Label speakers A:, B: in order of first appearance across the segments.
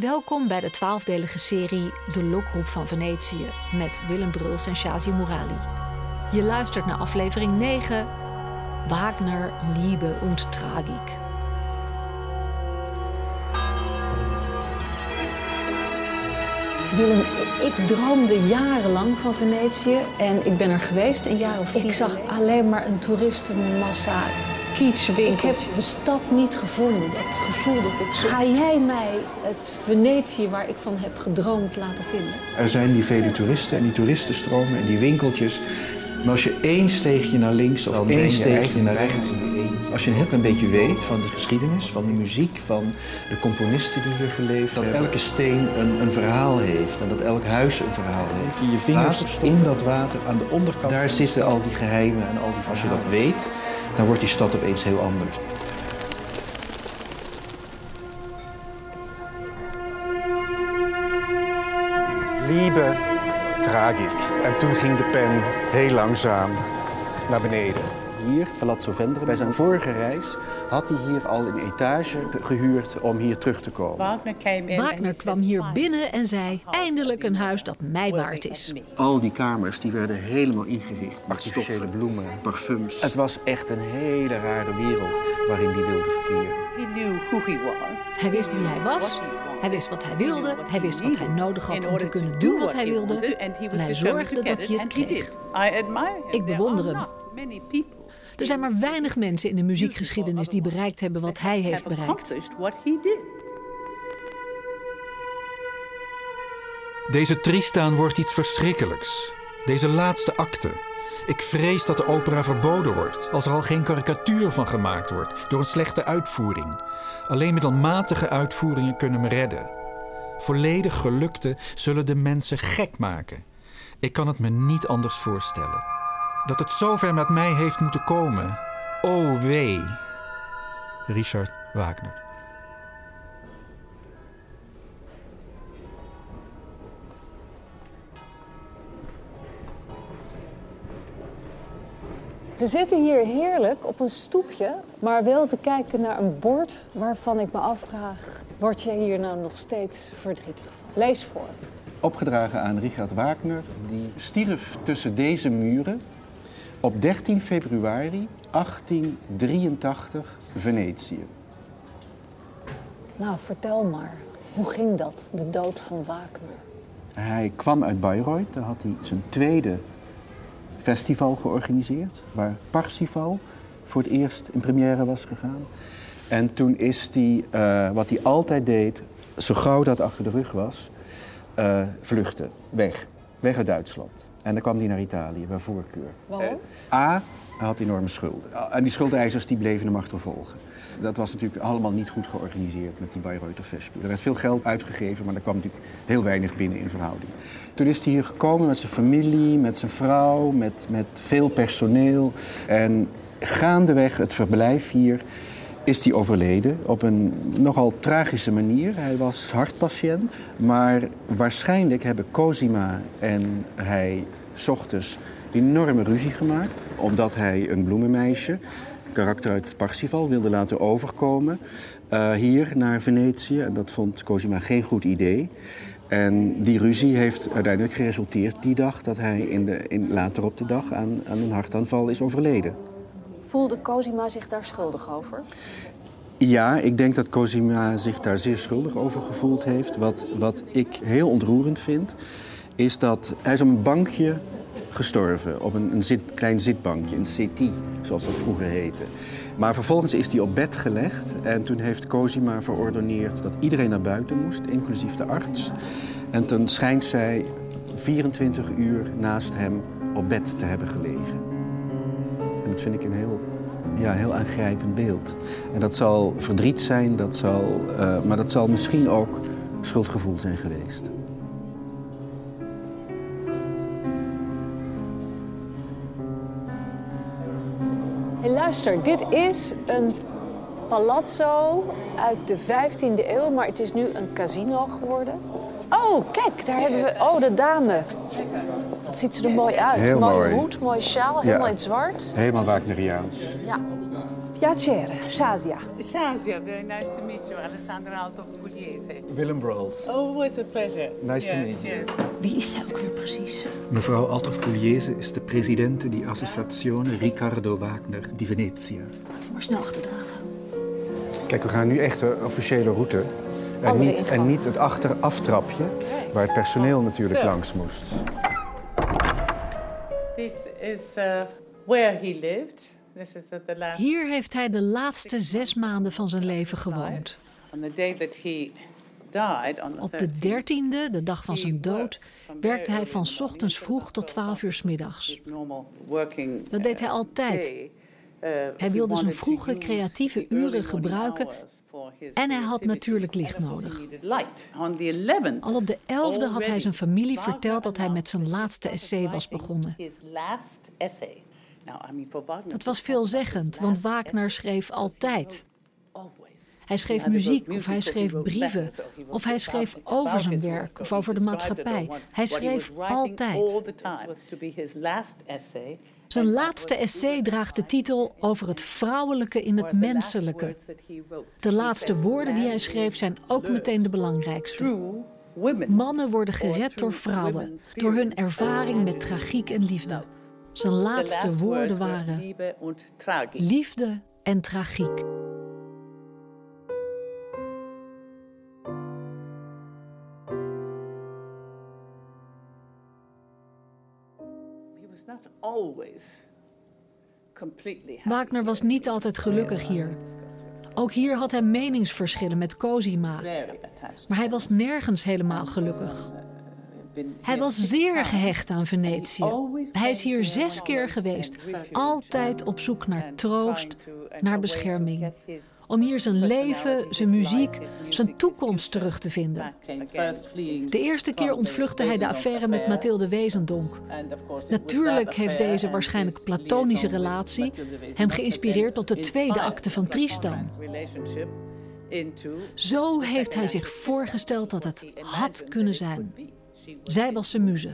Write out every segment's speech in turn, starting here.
A: Welkom bij de twaalfdelige serie De Lokroep van Venetië met Willem Bruls en Shazi Mourali. Je luistert naar aflevering 9, Wagner, Liebe und Tragik.
B: Willem, ik droomde jarenlang van Venetië en ik ben er geweest een jaar of tien. Ik zag alleen maar een toeristenmassa, kitschwinkeltjes. Ik heb de stad niet gevonden, dat gevoel dat ik zo... Ga jij mij het Venetië waar ik van heb gedroomd laten vinden?
C: Er zijn die vele toeristen en die toeristenstromen en die winkeltjes. Maar als je één steegje naar links of één steegje naar rechts... Als je een heel klein beetje weet van de geschiedenis, van de muziek, van de componisten die hier geleefd hebben. Dat elke steen een, een verhaal heeft en dat elk huis een verhaal heeft. Je je vingers in dat water aan de onderkant. Daar zitten al die geheimen en al die Als je dat weet, dan wordt die stad opeens heel anders.
D: Liebe, En toen ging de pen heel langzaam naar beneden.
C: Hier, Palazzo Vendere, bij zijn vorige reis had hij hier al een etage gehuurd om hier terug te komen.
A: Wagner kwam hier binnen en zei: Eindelijk een huis dat mij waard is.
C: Al die kamers die werden helemaal ingericht. Artificiële bloemen, parfums. Het was echt een hele rare wereld waarin hij wilde verkeren.
A: Hij wist wie hij was. Hij wist wat hij wilde. Hij wist wat hij nodig had om te kunnen doen wat hij wilde. En hij zorgde dat hij het kreeg. Ik bewonder hem. Er zijn maar weinig mensen in de muziekgeschiedenis die bereikt hebben wat hij heeft bereikt.
E: Deze Tristaan wordt iets verschrikkelijks. Deze laatste acte. Ik vrees dat de opera verboden wordt als er al geen karikatuur van gemaakt wordt door een slechte uitvoering. Alleen middelmatige uitvoeringen kunnen me redden. Volledig gelukte zullen de mensen gek maken. Ik kan het me niet anders voorstellen. Dat het zover met mij heeft moeten komen. O wee. Richard Wagner.
B: We zitten hier heerlijk op een stoepje, maar wel te kijken naar een bord waarvan ik me afvraag: word jij hier nou nog steeds verdrietig van? Lees voor.
C: Opgedragen aan Richard Wagner, die stierf tussen deze muren op 13 februari 1883 Venetië.
B: Nou, vertel maar. Hoe ging dat, de dood van Wagner?
C: Hij kwam uit Bayreuth, daar had hij zijn tweede festival georganiseerd, waar Parsifal voor het eerst in première was gegaan. En toen is hij, uh, wat hij altijd deed, zo gauw dat achter de rug was, uh, vluchten, weg. Weg uit Duitsland. En dan kwam hij naar Italië, bij voorkeur.
B: Waarom?
C: A, had enorme schulden. En die schuldeisers die bleven hem achtervolgen. Dat was natuurlijk allemaal niet goed georganiseerd met die Bayreuther Festspiel. Er werd veel geld uitgegeven, maar er kwam natuurlijk heel weinig binnen in verhouding. Toen is hij hier gekomen met zijn familie, met zijn vrouw, met, met veel personeel. En gaandeweg het verblijf hier is hij overleden op een nogal tragische manier. Hij was hartpatiënt, maar waarschijnlijk hebben Cosima en hij ochtends enorme ruzie gemaakt. Omdat hij een bloemenmeisje, karakter uit Parsifal, wilde laten overkomen uh, hier naar Venetië. En dat vond Cosima geen goed idee. En die ruzie heeft uiteindelijk geresulteerd die dag dat hij in de, in, later op de dag aan, aan een hartaanval is overleden.
B: Voelde Cosima zich daar schuldig over?
C: Ja, ik denk dat Cosima zich daar zeer schuldig over gevoeld heeft. Wat, wat ik heel ontroerend vind, is dat hij is op een bankje gestorven. Op een, een zit, klein zitbankje, een settee, zoals dat vroeger heette. Maar vervolgens is hij op bed gelegd en toen heeft Cosima verordoneerd dat iedereen naar buiten moest, inclusief de arts. En toen schijnt zij 24 uur naast hem op bed te hebben gelegen. En dat vind ik een heel, ja, heel aangrijpend beeld. En dat zal verdriet zijn, dat zal, uh, maar dat zal misschien ook schuldgevoel zijn geweest.
B: Luister, dit is een palazzo uit de 15e eeuw, maar het is nu een casino geworden. Oh, kijk, daar hebben we. Oh, de dame. Wat ziet ze er mooi uit.
C: Heel
B: mooi
C: mooi.
B: hoed, mooi sjaal, helemaal in het zwart.
C: Helemaal Wagneriaans.
B: Ja. Piacere, Shazia.
F: Shazia, very nice to meet you. Alessandra Alto Pugliese.
D: Willem Brols.
F: Oh, it's a pleasure.
D: Nice to meet you.
B: Wie is zij ook weer precies?
E: Mevrouw Althoff Pugliese is de presidente di Associazione Riccardo Wagner di Venezia.
B: Wat voor snel achterdragen.
D: Kijk, we gaan nu echt de officiële route. En niet, en niet het achteraftrapje, waar het personeel natuurlijk langs moest.
F: This is uh, where he lived. This is the, the last
A: Hier heeft hij de laatste zes maanden van zijn leven gewoond. Op de
F: 13th,
A: dertiende, de dag van zijn dood, werkte hij van 's ochtends vroeg tot 12 uur 's middags. Dat deed hij
F: uh,
A: altijd.
F: day. Uh,
A: Hij wilde zijn vroege creatieve uren gebruiken en hij had natuurlijk licht nodig.
F: he needed light. On the 11th,
A: Al op de 11e had hij zijn familie verteld dat hij met zijn laatste essay was begonnen.
F: Wagner,
A: Dat was veelzeggend, want Wagner schreef altijd. Hij schreef muziek of hij schreef brieven of hij schreef over zijn werk of over de maatschappij. Hij schreef altijd. Zijn laatste essay draagt de titel over het vrouwelijke in het menselijke. De laatste woorden die hij schreef zijn ook meteen de belangrijkste. Mannen worden gered door vrouwen, door hun ervaring met tragiek en liefde. Zijn laatste woorden waren liefde en tragiek. Wagner was niet altijd gelukkig hier. Ook hier had hij meningsverschillen met Cosima. Maar hij was nergens helemaal gelukkig. Hij was zeer gehecht aan Venetië. Hij is hier zes keer geweest. Altijd op zoek naar troost, naar bescherming. Om hier zijn leven, zijn muziek, zijn toekomst terug te vinden. De eerste keer ontvluchtte hij de affaire met Mathilde Wezendonk. Natuurlijk heeft deze waarschijnlijk platonische relatie hem geïnspireerd tot de tweede acte van Tristan. Zo heeft hij zich voorgesteld dat het had kunnen zijn. Zij was zijn muze.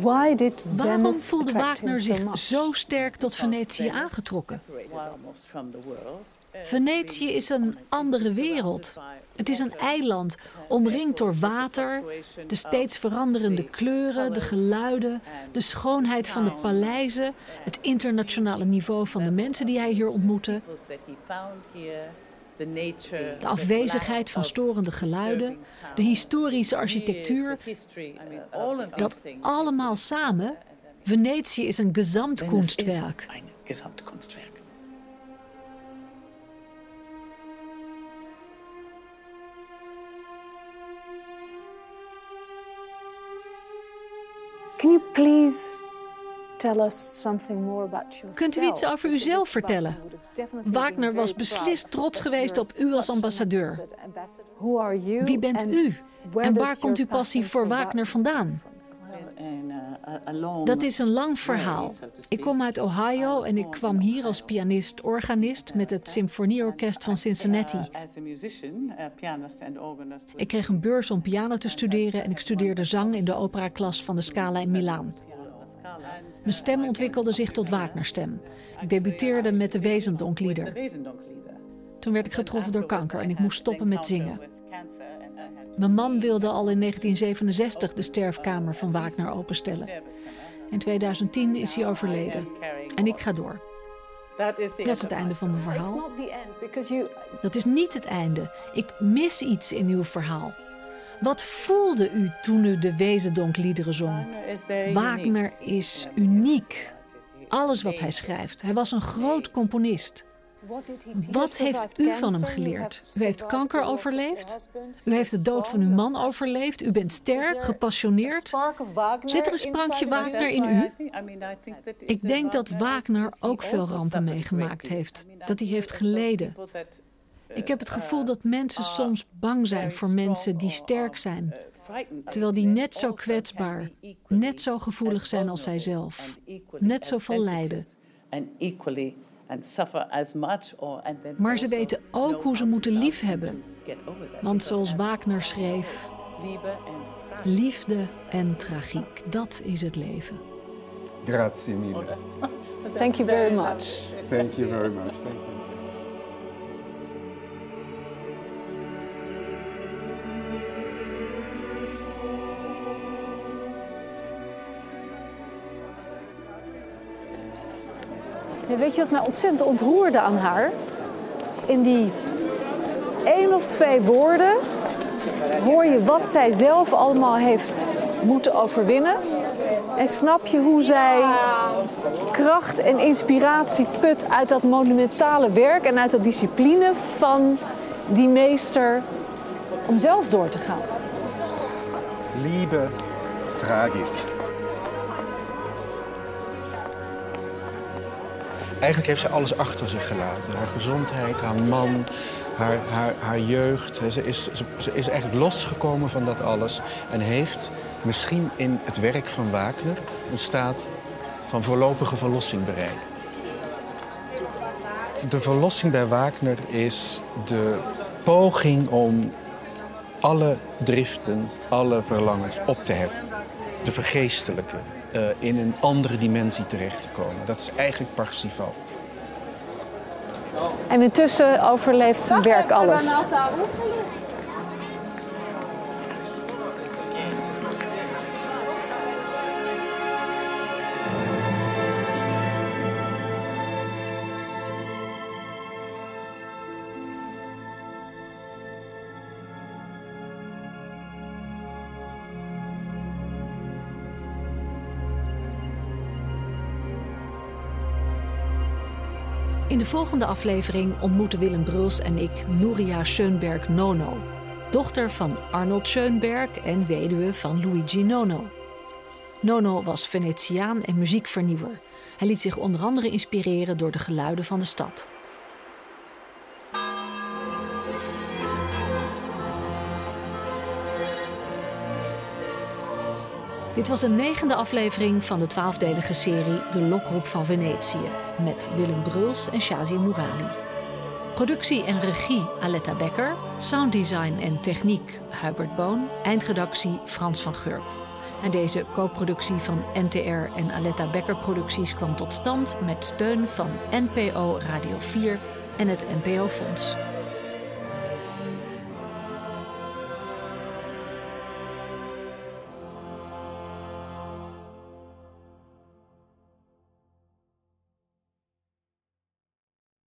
B: Why did
A: Waarom voelde Wagner zich zo sterk tot Venetië aangetrokken? Venetië is een andere wereld. Het is een eiland, omringd door water, de steeds veranderende kleuren, de geluiden, de schoonheid van de paleizen, het internationale niveau van de mensen die hij hier ontmoette, de afwezigheid van storende geluiden, de historische architectuur. Dat allemaal samen, Venetië is een Gesamtkunstwerk.
B: Can you please tell us something more about yourself?
A: Kunt u iets over uzelf vertellen? Wagner was beslist trots geweest op u als ambassadeur. Wie bent u? En waar komt uw passie voor Wagner vandaan? Dat is een lang verhaal. Ik kom uit Ohio en ik kwam hier als pianist-organist met het Symfonieorkest van Cincinnati. Ik kreeg een beurs om piano te studeren en ik studeerde zang in de operaklas van de Scala in Milaan. Mijn stem ontwikkelde zich tot Wagnerstem. Ik debuteerde met de Wezendonklieder. Toen werd ik getroffen door kanker en ik moest stoppen met zingen. Mijn man wilde al in 1967 de sterfkamer van Wagner openstellen. In 2010 is hij overleden. En ik ga door. Dat is het einde van mijn verhaal. Dat is niet het einde. Ik mis iets in uw verhaal. Wat voelde u toen u de Wezendonkliederen zong? Wagner is uniek. Alles wat hij schrijft. Hij was een groot componist. Wat heeft u van hem geleerd? U heeft kanker overleefd? U heeft de dood van uw man overleefd? U bent sterk, gepassioneerd? Zit er een sprankje Wagner in u? Ik denk dat Wagner ook veel rampen meegemaakt heeft. Dat hij heeft geleden. Ik heb het gevoel dat mensen soms bang zijn voor mensen die sterk zijn. Terwijl die net zo kwetsbaar, net zo gevoelig zijn als zijzelf. Net zo vol lijden. Maar ze weten ook hoe ze moeten liefhebben. Want zoals Wagner schreef, liefde en tragiek, dat is het leven.
C: Grazie mille.
B: Thank you very much.
C: Thank you very much. Thank you.
B: Weet je wat mij ontzettend ontroerde aan haar? In die één of twee woorden hoor je wat zij zelf allemaal heeft moeten overwinnen. En snap je hoe zij kracht en inspiratie put uit dat monumentale werk en uit de discipline van die meester om zelf door te gaan.
C: Liebe Tragik. Eigenlijk heeft ze alles achter zich gelaten. Haar gezondheid, haar man, haar, haar, haar jeugd. Ze is, ze, ze is eigenlijk losgekomen van dat alles. En heeft misschien in het werk van Wagner een staat van voorlopige verlossing bereikt. De verlossing bij Wagner is de poging om alle driften, alle verlangens op te heffen. De vergeestelijke, uh, in een andere dimensie terecht te komen. Dat is eigenlijk Parsifal.
B: En intussen overleeft zijn werk alles.
A: In de volgende aflevering ontmoeten Willem Bruls en ik Nouria Schoenberg Nono, dochter van Arnold Schoenberg en weduwe van Luigi Nono. Nono was Venetiaan en muziekvernieuwer. Hij liet zich onder andere inspireren door de geluiden van de stad. Dit was de negende aflevering van de twaalfdelige serie De Lokroep van Venetië met Willem Bruls en Shazia Mourali. Productie en regie Aletta Becker, sounddesign en techniek Hubert Boon, eindredactie Frans van Gurp. En deze co-productie van NTR en Aletta Becker Producties kwam tot stand met steun van NPO Radio 4 en het NPO Fonds.